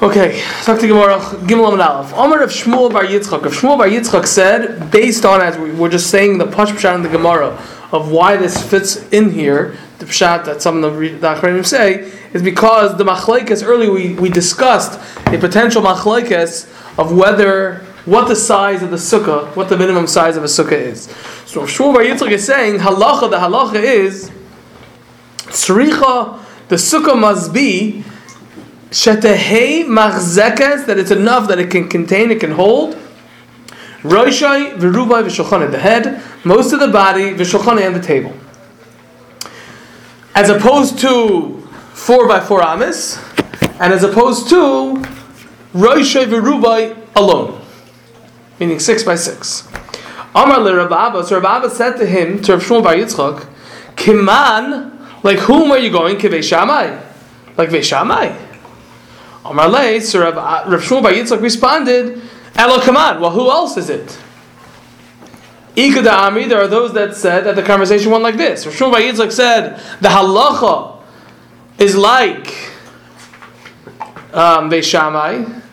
Okay, talk to Gemara Gimel Aleph. Omer of Shmuel Bar Yitzchak. If Shmuel Bar Yitzchak said, based on as we were just saying the Pash Pshat in the Gemara of why this fits in here, the Pshat that some of the Achronim say is because the Machlekes earlier we, we discussed a potential Machlekes of whether what the size of the sukkah, what the minimum size of a sukkah is. So Shmuel Bar Yitzchak is saying halacha. The halacha is tzricha. The sukkah must be Shetehei machzekes, that it's enough that it can contain, it can hold. Roishai v'rubai v'shulchan the head, most of the body, v'shulchan and the table. As opposed to four by four amis, and as opposed to Roishai v'rubai alone, meaning six by six. Amar le Rababa, so Rababa said to him, to Rav Shmuel Bar Yitzchak, Kiman, like whom are you going? Kivei Shammai? Like Veshamai? Amar Le, so Rav, Rav Shmuel Bar Yitzchak responded, Elo Kaman, well who else is it? Ikada Ami, there are those that said that the conversation went like this. Rav Shmuel Bar Yitzchak said, the halacha is like um.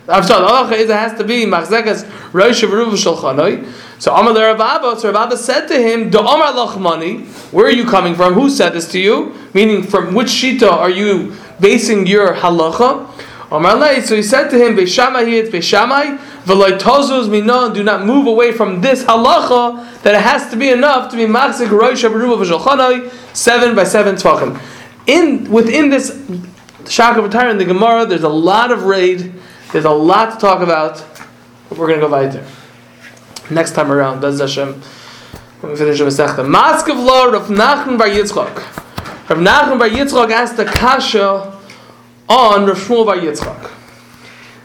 I'm sorry, the halacha is it has to be Machzekas Rosh Ruv Shulchanoi. So Amar Le Rababa, so Rababa said to him, Do Amar Lachmani, where are you coming from? Who said this to you? Meaning, from which shita are you basing your halacha? So he said to him, it's Beishamai, V'loitozuz minon, do not move away from this halacha, that it has to be enough to be V'shalchanoi, seven by seven tvachim. In, within this Shaka B'tayr in the Gemara, there's a lot of raid, there's a lot to talk about, but we're going to go weiter. Next time around, Bez Hashem, when we finish the Masechta. of Lord of Nachman Bar Yitzchak. Rav Nachman Bar Yitzchak asked the Kasha, on Rav Shmuel Bar Yitzchak.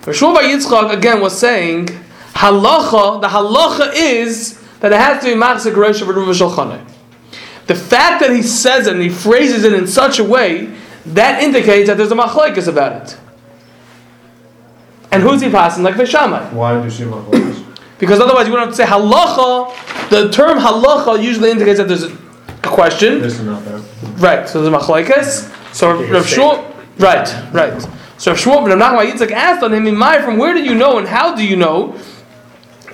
Rav Shmuel Bar Yitzchak again was saying halacha. The halacha is that it has to be machzik rosh of Shulchanai. The fact that he says it and he phrases it in such a way that indicates that there's a machlekes about it. And who's he passing like Veshamai? Why did you say machlekes? Because otherwise you wouldn't have to say halacha. The term halacha usually indicates that there's a question. This is not that. Right. So there's a machlekes. So Rav Shmuel. Right, right. So Shmuel ben Nachman Yitzchak asked on him, "Imai, from where do you know and how do you know?"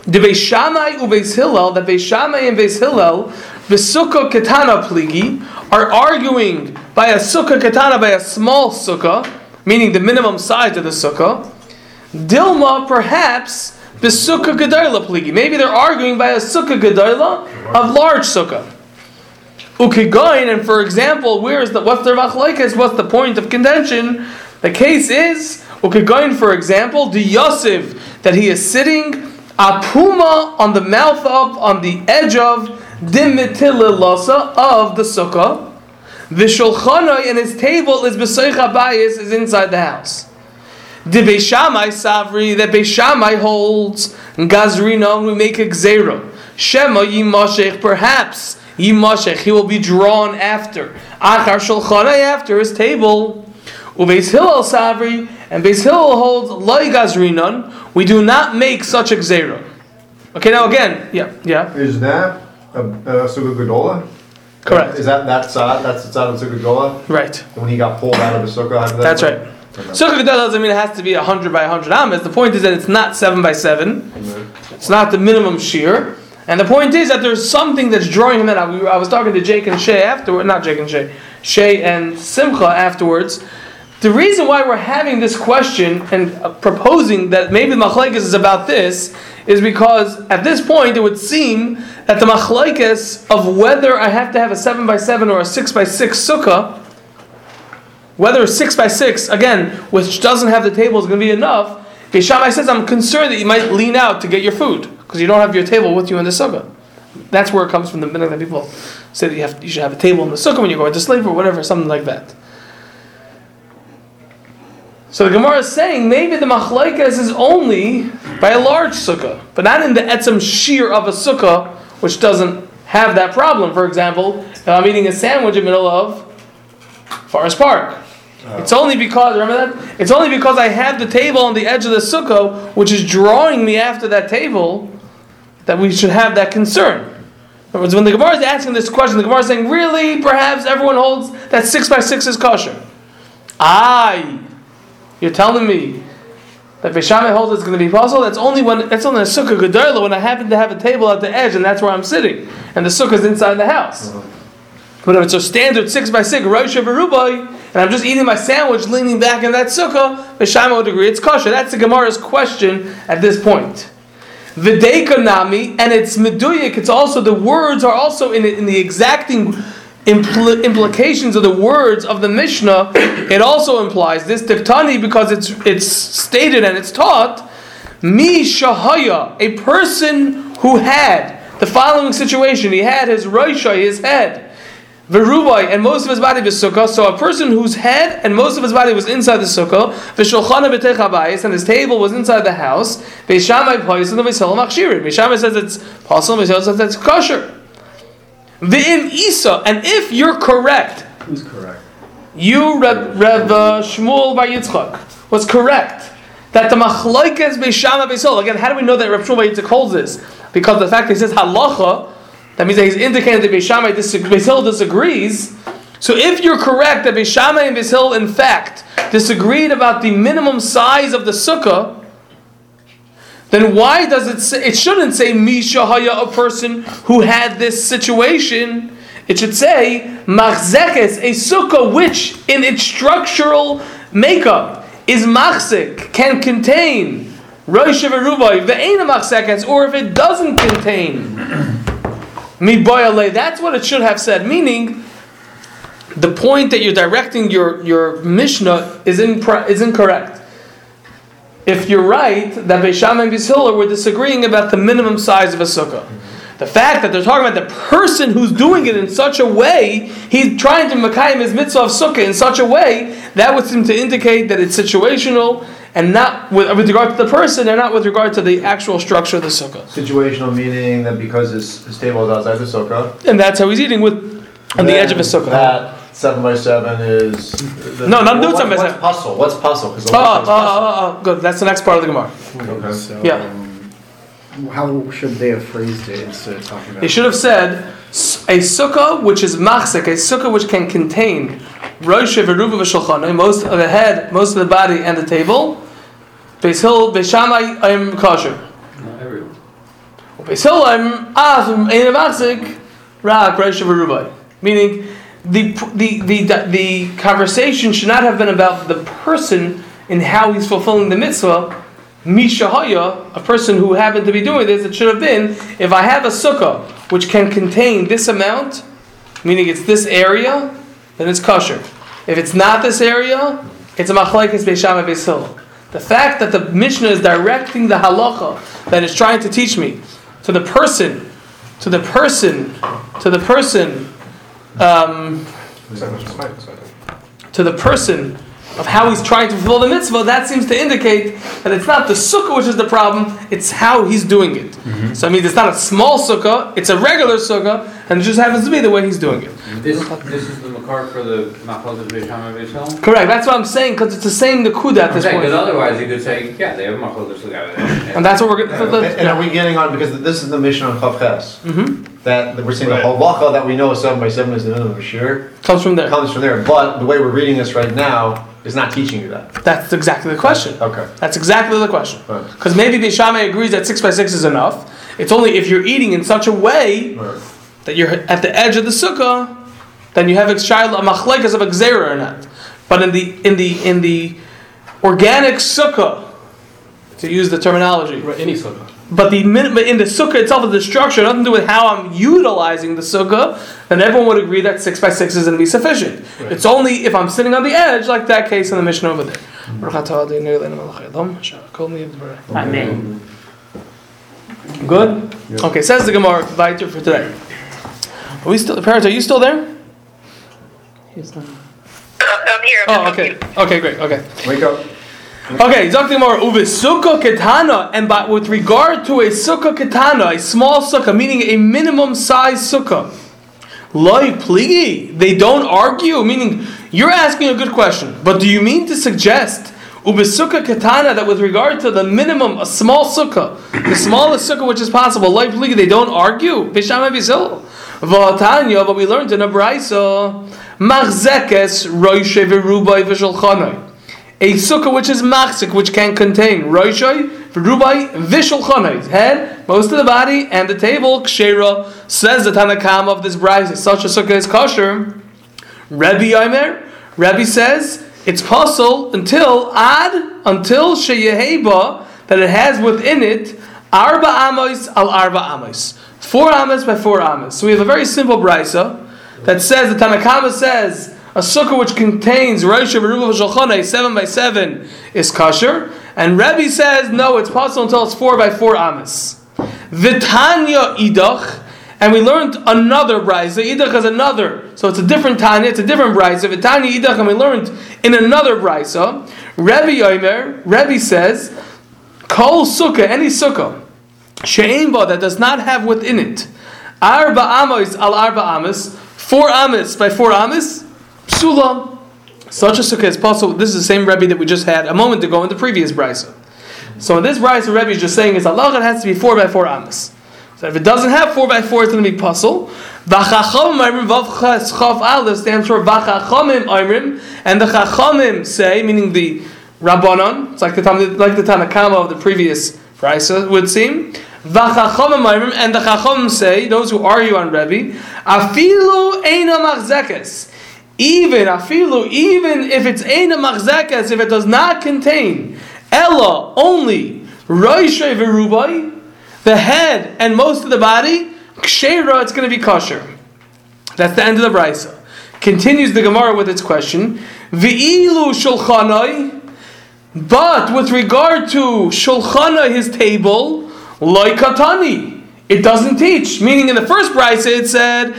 The Beis Shammai uBeis Hillel, that Beis Shammai and Beis Hillel, Sukkah Ketana Pligi, are arguing by a Sukkah Ketana, by a small Sukkah, meaning the minimum size of the Sukkah. Dilma, perhaps, Sukkah Gedola Pligi. Maybe they're arguing by a Sukkah Gedola of large Sukkah. Ukigoin, and for example, where is the what's their machlekes? What's the point of contention? The case is Ukigoin, for example, the Yosef that he is sitting apuma on the mouth of on the edge of dimitililasa of the sukkah. Vishulchanoi and his table is b'soich bayis is inside the house. The Beishamai Savri that Beishamai holds Gazrino we make a gzera. Shema yimashech perhaps Yimashech, he will be drawn after. Achar Shulchanai, after his table. Ubeis Hillel Savri, and Beis Hillel holds Loi Gazrinon, we do not make such a Gzera. Okay, now again, yeah, yeah. Is that a, a Sukkah Gedola? Correct. Is that that side? That's the side of Sukkah Gedola? Right. When he got pulled out of the Sukkah? That's right. Okay. Sukkah Gedola doesn't mean it has to be 100 by 100 amas. The point is that it's not 7 by 7. It's not the minimum shear. And the point is that there's something that's drawing him in. I was talking to Jake and Shay afterward, not Jake and Shay, Shay and Simcha afterwards. The reason why we're having this question and proposing that maybe the machlekes is about this is because at this point it would seem that the machlekes of whether I have to have a seven by seven or a six by six sukkah, whether six by six again, which doesn't have the table, is going to be enough. Shammai says, "I'm concerned that you might lean out to get your food." because you don't have your table with you in the sukkah. That's where it comes from. The minute that people say that you have, you should have a table in the sukkah when you go into slave or whatever, something like that. So the Gemara is saying maybe the machlaikas is only by a large sukkah, but not in the etzem shear of a sukkah, which doesn't have that problem. For example, if I'm eating a sandwich in the middle of Forest Park, Uh, it's only because remember that it's only because I have the table on the edge of the sukkah, which is drawing me after that table that we should have that concern. In other words, when the Gemara is asking this question, the Gemara is saying, really, perhaps everyone holds that 6 by 6 is kosher. Aye. You're telling me that Beishamai holds it's going to be possible. That's only when it's only a sukkah gedola when I happen to have a table at the edge and that's where I'm sitting, and the sukkah is inside the house. Uh-huh. But if it's a standard six by six rosh Rubai, and I'm just eating my sandwich, leaning back in that sukkah, Beishamai would agree it's kosher. That's the Gemara's question at this point. Videka nami, and it's meduyik. It's also the words are also in, in the exacting impl- implications of the words of the Mishnah. It also implies this diktani because it's it's stated and it's taught. Mi shahaya, a person who had the following situation. He had his roisha, his head. Verubai, and most of his body was sukkah. So a person whose head and most of his body was inside the sukkah. V'shulchana b'tech and his table was inside the house. Beishamai pais and the machshirin. Beishamai says it's possible. V'sel says it's kosher. V'im isa, and if you're correct, Who's correct? you Reb, Reb uh, Shmuel Bar Yitzchak was correct that the machlokes Beishama Beisol. Again, how do we know that Reb Shmuel Bar Yitzchak holds this? Because the fact that he says halacha, that means that he's indicating that Beishama Beisol disagrees. So if you're correct that Beishama and Beisol in fact disagreed about the minimum size of the sukkah, then why does it say, it shouldn't say Misha Haya, a person who had this situation. It should say Machzekes, a sukkah which in its structural makeup is machzik, can contain Rosh Ve'ena Machzekes, or if it doesn't contain Miboyale, that's what it should have said. Meaning, the point that you're directing your, your Mishnah is, impre- is incorrect if you're right that Beisham and Bishila were disagreeing about the minimum size of a sukkah. The fact that they're talking about the person who's doing it in such a way, he's trying to makayim his mitzvah of sukkah in such a way, that would seem to indicate that it's situational and not with, with regard to the person and not with regard to the actual structure of the sukkah. Situational meaning that because his, his table is outside the sukkah. And that's how he's eating with on the edge of his sukkah. That seven by seven is. The, No, not do what- seven by What's seven. puzzle? What's puzzle? Because Oh, oh, oh, oh, good. That's the next part of the Gemara. Okay. So, Yeah. um, how should they have phrased it instead of talking about? They should have said a sukkah which is machzik, a sukkah which can contain rosh v'ruva v'shulchan, most of the head, most of the body, and the table. Beis Hill, Beis Shammai, I'm kosher. Not everyone. Beis Hill, I'm ah, ein machzik, rak rosh v'ruva. Meaning, the, the the the conversation should not have been about the person and how he's fulfilling the mitzvah. Mishahaya, a person who happened to be doing this, it should have been if I have a sukkah which can contain this amount, meaning it's this area, then it's kosher. If it's not this area, it's a machlekes beisham Hill. The fact that the Mishnah is directing the halacha that is trying to teach me to the person, to the person, to the person, um, to the person of how he's trying to fulfill the mitzvah, that seems to indicate that it's not the sukkah which is the problem, it's how he's doing it. So I mean, it's not a small sukkah, it's a regular sukkah, and it just happens to be the way he's doing it. This, this is the makar for the Machlokas Beisham and Beisham? Correct, that's what I'm saying, because it's the same Nakuda at this Okay, because point. otherwise you could say, yeah, they have Machlokas Beisham. And that's what we're And, going and are we getting on because this is the mission on Chav Ches hmm that we're seeing Right. the halacha that we know is seven by seven is the minimum sure Comes from there. comes from there. But the way we're reading this right now is not teaching you that. That's exactly the question. Okay. That's exactly the question. Right. Because maybe Beishamai agrees that 6 by 6 is enough. It's only if you're eating in such a way Right. That you're at the edge of the sukkah, then you have a machlekas of a gzera or not. But in the in the in the organic sukkah, to use the terminology, Any sukkah. but the but in the sukkah itself, the structure, nothing to do with how I'm utilizing the sukkah, then everyone would agree that six by six is going to be sufficient. It's only if I'm sitting on the edge, like that case in the mission over there. Amen. Good. Okay, says the Gemara weiter for today. Are we still, parents? Are you still there? He's not. I'm here. Oh, okay. Okay, great. Okay. Wake up. Okay, Dr. Gemara, uve sukkah ketana, and by, with regard to a sukkah ketana, a small sukkah, meaning a minimum size sukkah, loy pligi, they don't argue, meaning you're asking a good question, but do you mean to suggest uve sukkah ketana that with regard to the minimum, a small sukkah, the smallest sukkah which is possible, loy pligi, they don't argue? Visham avisil. V'atanya, but we learned in a brayso, machzekes roishe v'rubai v'shulchanai a sukkah which is machzik, which can contain roishai, rubai, vishulchanai, head, most of the body, and the table, kshera, says the Tanakam of this bride, such a sukkah is kosher. Rebbe Yomer, Rebbe says it's possible until ad until sheyeheba that it has within it arba amos al arba amos, four amos by four amos. So we have a very simple brisa that says the Tanakama says a sukkah which contains Rosh Veruba V'Shalchonei seven by seven is kosher, and Rebbe says no, it's possible until it's four by four amos. Vitanya idach. And we learned another brisa. Idach is another, so it's a different Tanya. It's a different brisa. Vitanya idach, and we learned in another brisa. Rebbe Yomer, Rebbe says, Kol sukkah, any sukkah, she'emba that does not have within it arba amos al arba amos, four amos by four amos, psula. Such a sukkah is possible. This is the same Rebbe that we just had a moment ago in the previous brisa. So in this brisa, Rebbe is just saying is Allah it has to be four by four amos. So if it doesn't have four by four, it's going to be puzzle. V'chachamim vav ches chaf aleph stands for v'chachamim imrim, and the chachamim say, meaning the rabbanon, it's like the like the Tanakama of the previous brisa would seem. And the chachamim say, those who argue on Rebbe, afilu. Even afilu, even if it's eina machzekes, if it does not contain ella only roishay v'rubai the head and most of the body, kshera, it's going to be kosher. That's the end of the brisa. Continues the Gemara with its question. V'ilu shulchanai, but with regard to shulchanai, his table, loikatani, it doesn't teach. Meaning, in the first brisa, it said it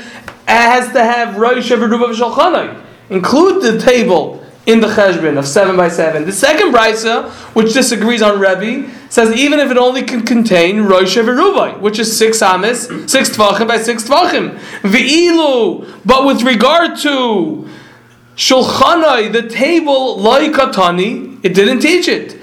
has to have roish v'shulchanai. Include the table in the cheshbon of seven by seven. The second brisa, which disagrees on Rebbe, says even if it only can contain roish v'rubai, which is six amis, six tvachim by six tvachim. V'ilu, but with regard to shulchanai, the table loikatani, it didn't teach it.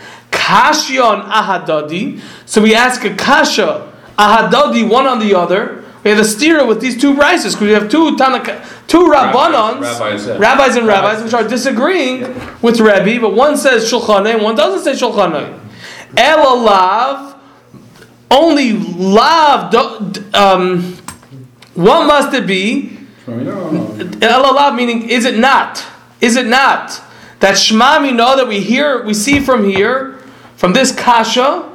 Kashyon ahadadi. So we ask a kasha ahadadi, one on the other. We have a stira with these two brises because we have two Tanaka, two rabbanons, Rabbis, yeah. rabbis and rabbis, which are disagreeing with Rebbe, but one says shulchanai and one doesn't say shulchanai. Elalav, only lav. Um, what must it be? Elalav meaning is it not? Is it not that Shema we know that we hear we see from here from this kasha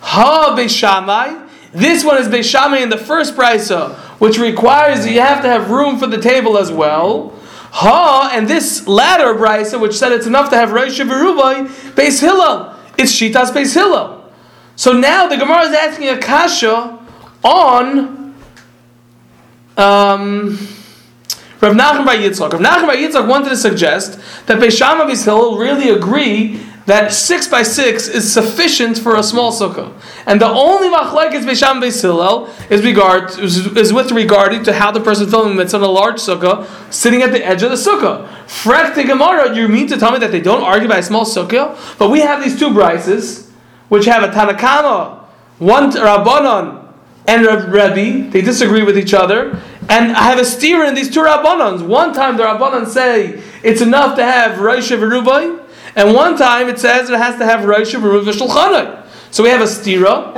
ha beishamai. This one is beishamai in the first brisa, which requires you have to have room for the table as well. Ha and this latter brisa, which said it's enough to have Rosh Verubai, Beis Hillel. It's Shitas Beis Hillel. So now the Gemara is asking a kasha on um, Rav Nachman Bar Yitzchak. Rav Nachman Bar Yitzchak wanted to suggest that Beis Shammai Beis Hillel really agree that six by six is sufficient for a small sukkah, and the only machlekes Beis Shammai Beis Hillel is regard is, is with regard to how the person filming mitzvah on a large sukkah sitting at the edge of the sukkah. Frek the Gemara, you mean to tell me that they don't argue by a small sukkah? But we have these two brises, which have a Tanakama, one Rabbanon, and Reb- Rebbe, they disagree with each other. And I have a steer in these two Rabbanons. One time the Rabbanon say it's enough to have Rosh Verubai, and one time it says it has to have Rosh Verubai Shulchanai. So we have a stira.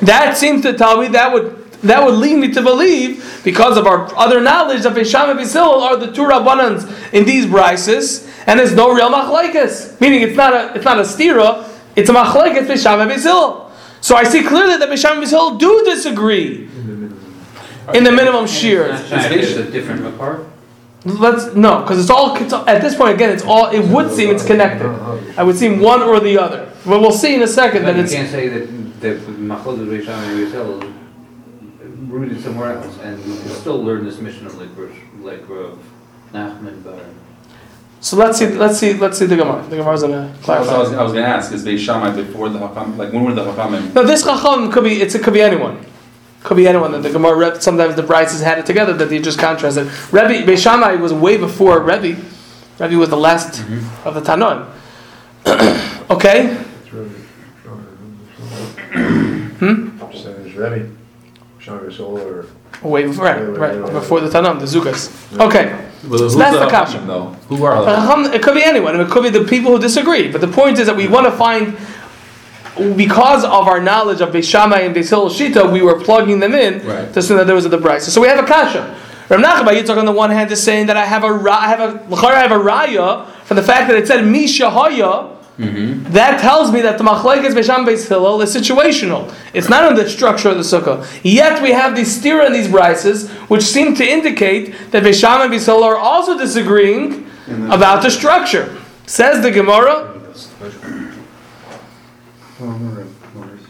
That seems to tell me that would that would lead me to believe, because of our other knowledge, that Beisham and Beisil are the two Rabbanans in these brises, and there's no real machlekes. Meaning it's not a it's not a stira, it's a machlekes Beisham and Beisil. So I see clearly that Beisham and Beisil do disagree in the minimum shear. It's a different makar. Let's no, because it's all at this point again. It's all. It would seem it's connected. I would seem one or the other. But we'll see in a second But that you it's. can't say that the Machlokes Beis Shammai and Beis rooted somewhere else, and you can still learn this mission of like like Rav Nachman Bar. So let's see. Let's see. Let's see the Gemara. The Gemara's gonna So I was. I was gonna ask, is Beis Shammai before the Hakam, like when were the Hakamim? No, this Chacham could be. It's, it could be anyone. Could be anyone. That the Gemara. Sometimes the Brises had it together that they just contrasted. Rebbe Beishamai was way before Rebbe. Rebbe was the last of the Tanon. okay. Hmm? Percentage ready. Or Way before, right, right, before the Tanam, the Zukas. Okay. Well, who's that's the the kasha. Who are But the uh, Chacham- uh, It could be anyone. It could be the people who disagree. But the point is that we want to find, because of our knowledge of Beis Shammai and Beis Hillel Shita, we were plugging them in Right. to see that there was a brisa. So we have a kasha. Rav Nachman Yitzchak on the one hand is saying that I have a I have a I have a raya from the fact that it said Misha Haya. That tells me that the machlekes Beis Shammai Beis Hillel is situational. It's not in the structure of the sukkah. Yet we have these stira and these brises, which seem to indicate that Beis and Beis Hillel are also disagreeing about the structure. Says the Gemara, Omar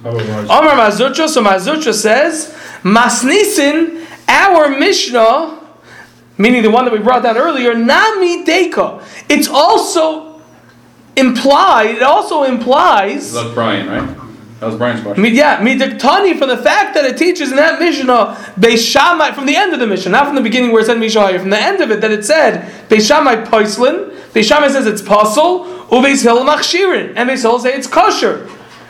oh, Mar Zutra, so Mar Zutra says, Masnisin, our Mishnah, meaning the one that we brought down earlier, Nami Deka. It's also implied, it also implies, That was Brian, right? That was Brian's question. Mi- yeah, midiktani from the fact that it teaches in that Mishnah, Beis Shammai, from the end of the Mishnah, not from the beginning where it said Mishahaya, from the end of it that it said Beis Shammai Poislin, Beis Shammai says it's pasul, Ubeis Hill Machshirin, and Beis Hillel say it's kosher.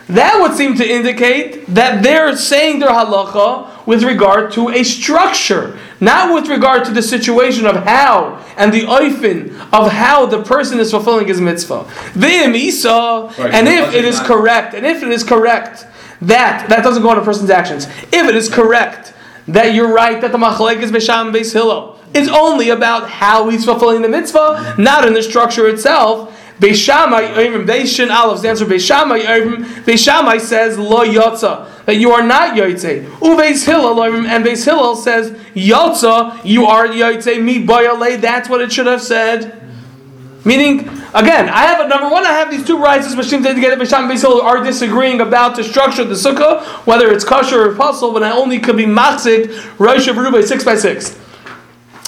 That would seem to indicate that they're saying their halacha with regard to a structure, not with regard to the situation of how and the oifin of how the person is fulfilling his mitzvah. V'im Isa, Right, and if it is correct, and if it is correct that that doesn't go on a person's actions, if it is correct that you're right that the machlek is b'sham beis hillel is only about how he's fulfilling the mitzvah, not in the structure itself. Beishamai Oivim Beishin Aleph stands for Beishamai Oivim. Beishamai says Lo Yotza that you are not Yotze. Uveis Hillel and Beis Hillel says Yotza you are Yotze Mi Boyale. That's what it should have said. Meaning, again, I have a number one. I have these two rights, which seem to indicate that Bisham and are disagreeing about the structure of the sukkah, whether it's kosher or puzzle, but I only could be machzik Rosh Rubai six by six.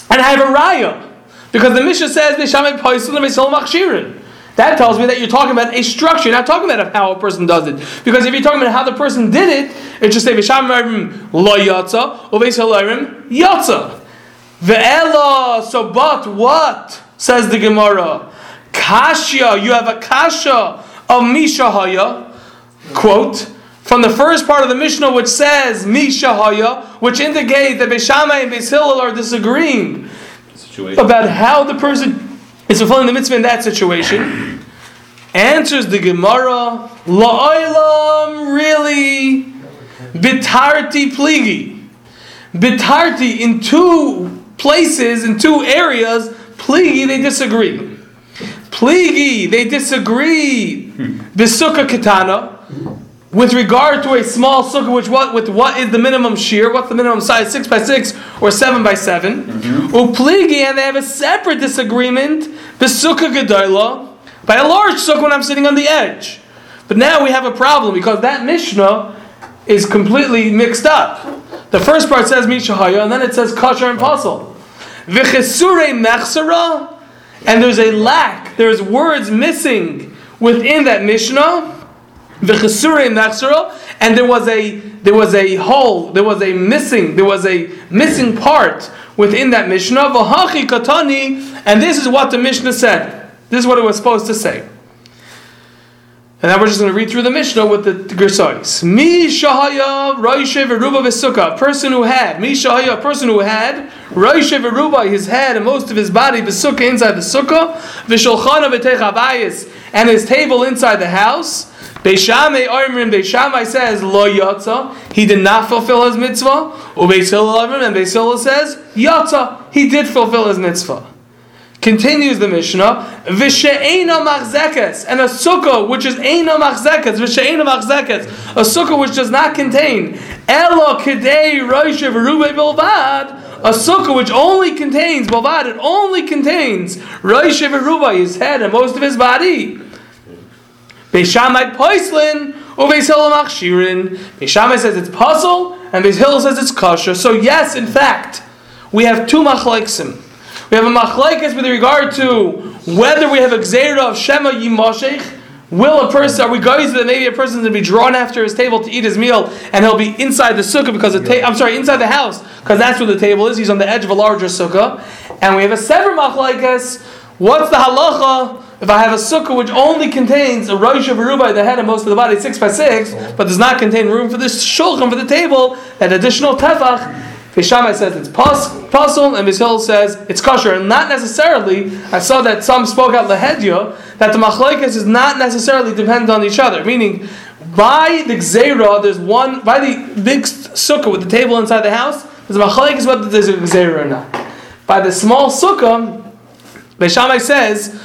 And I have a raya because the Mishnah says Bisham and Paisel and Hillel machshirin. That tells me that you're talking about a structure, you're not talking about how a person does it. Because if you're talking about how the person did it, it just say Bisham lo yatza Hillel yatza. Ve'ela, so but what? Says the Gemara. Kashya, you have a kasha of Mishahaya, quote, from the first part of the Mishnah which says Mishahaya, which indicates that Beishamai and Beis Hillel are disagreeing Situation. about how the person is fulfilling the mitzvah in that situation. Answers the Gemara, La'olam, really, Bitarti pligi. Bitarti, in two places, in two areas, pligi, they disagree. Pligi, they disagree. Hmm. Bisukkah katana, with regard to a small sukkah, which what with what is the minimum shear? What's the minimum size? Six by six or seven by 7 mm-hmm. Upligi, and they have a separate disagreement. Bisukkah gedola, by a large sukkah when I'm sitting on the edge. But now we have a problem because that Mishnah is completely mixed up. The first part says Mishahaya, and then it says Kasher and Puzzle. V'chesure mechsara, and there's a lack, there's words missing within that Mishnah. V'chesure mechsara, and there was a there was a hole, there was a missing, there was a missing part within that Mishnah. V'hachi katani, and this is what the Mishnah said. This is what it was supposed to say. And now we're just going to read through the Mishnah with the Gersois. Mi shahaya roishe v'ruba v'sukkah. Person who had, mi shahaya, person who had, roishe v'ruba, his head and most of his body, v'sukkah, inside the sukkah, v'shulchana v'tech and his table inside the house. Beishamai Oimrim, Beishamai says, Lo yatza, he did not fulfill his mitzvah. Ubeis Hillel and Beis says, Yatza, he did fulfill his mitzvah. Continues the Mishnah, Vishe'ena machzekes, and a sukkah which is Eina machzekes, Vishe'ena machzekes, a sukkah which does not contain Elo kedei roishe v'rubei bilvad, a sukkah which only contains, bilvad, it only contains roishe v'rubei, his head and most of his body. Beishamai poislin, Ubeis Hillel machshirin. Beishamai says it's puzzle, and Beis Hillel says it's kosher. So yes, in fact, we have two machlaiksim. We have a machlaikas with regard to whether we have a gzeira of Shema Yimoshech. Will a person, are we going that maybe a person is going to be drawn after his table to eat his meal and he'll be inside the sukkah because the I'm sorry, inside the house because that's where the table is. He's on the edge of a larger sukkah. And we have a sever machlaikas. What's the halacha if I have a sukkah which only contains a rosh of aruba, the head and most of the body, six by six, but does not contain room for the shulchan for the table, that additional tefach? Beishamai says it's pos, puzzle, and Bishil says it's kosher. And not necessarily, I saw that some spoke out Lahedya, that the machlekes is not necessarily dependent on each other. Meaning, by the Gzeira, there's one, by the big sukkah with the table inside the house, there's a machlekes whether there's a Gzeira or not. By the small sukkah, Beishamai says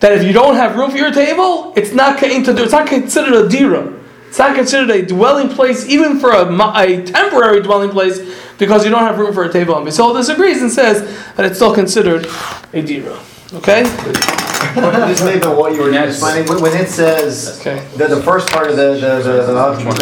that if you don't have room for your table, it's not. It's not considered a dira. It's not considered a dwelling place, even for a, a temporary dwelling place, because you don't have room for a table. And Beisol disagrees and says that it's still considered a dira. Okay. Just maybe what you were Yes. explaining, when when it says, Okay. the, the first part of the, the, the, the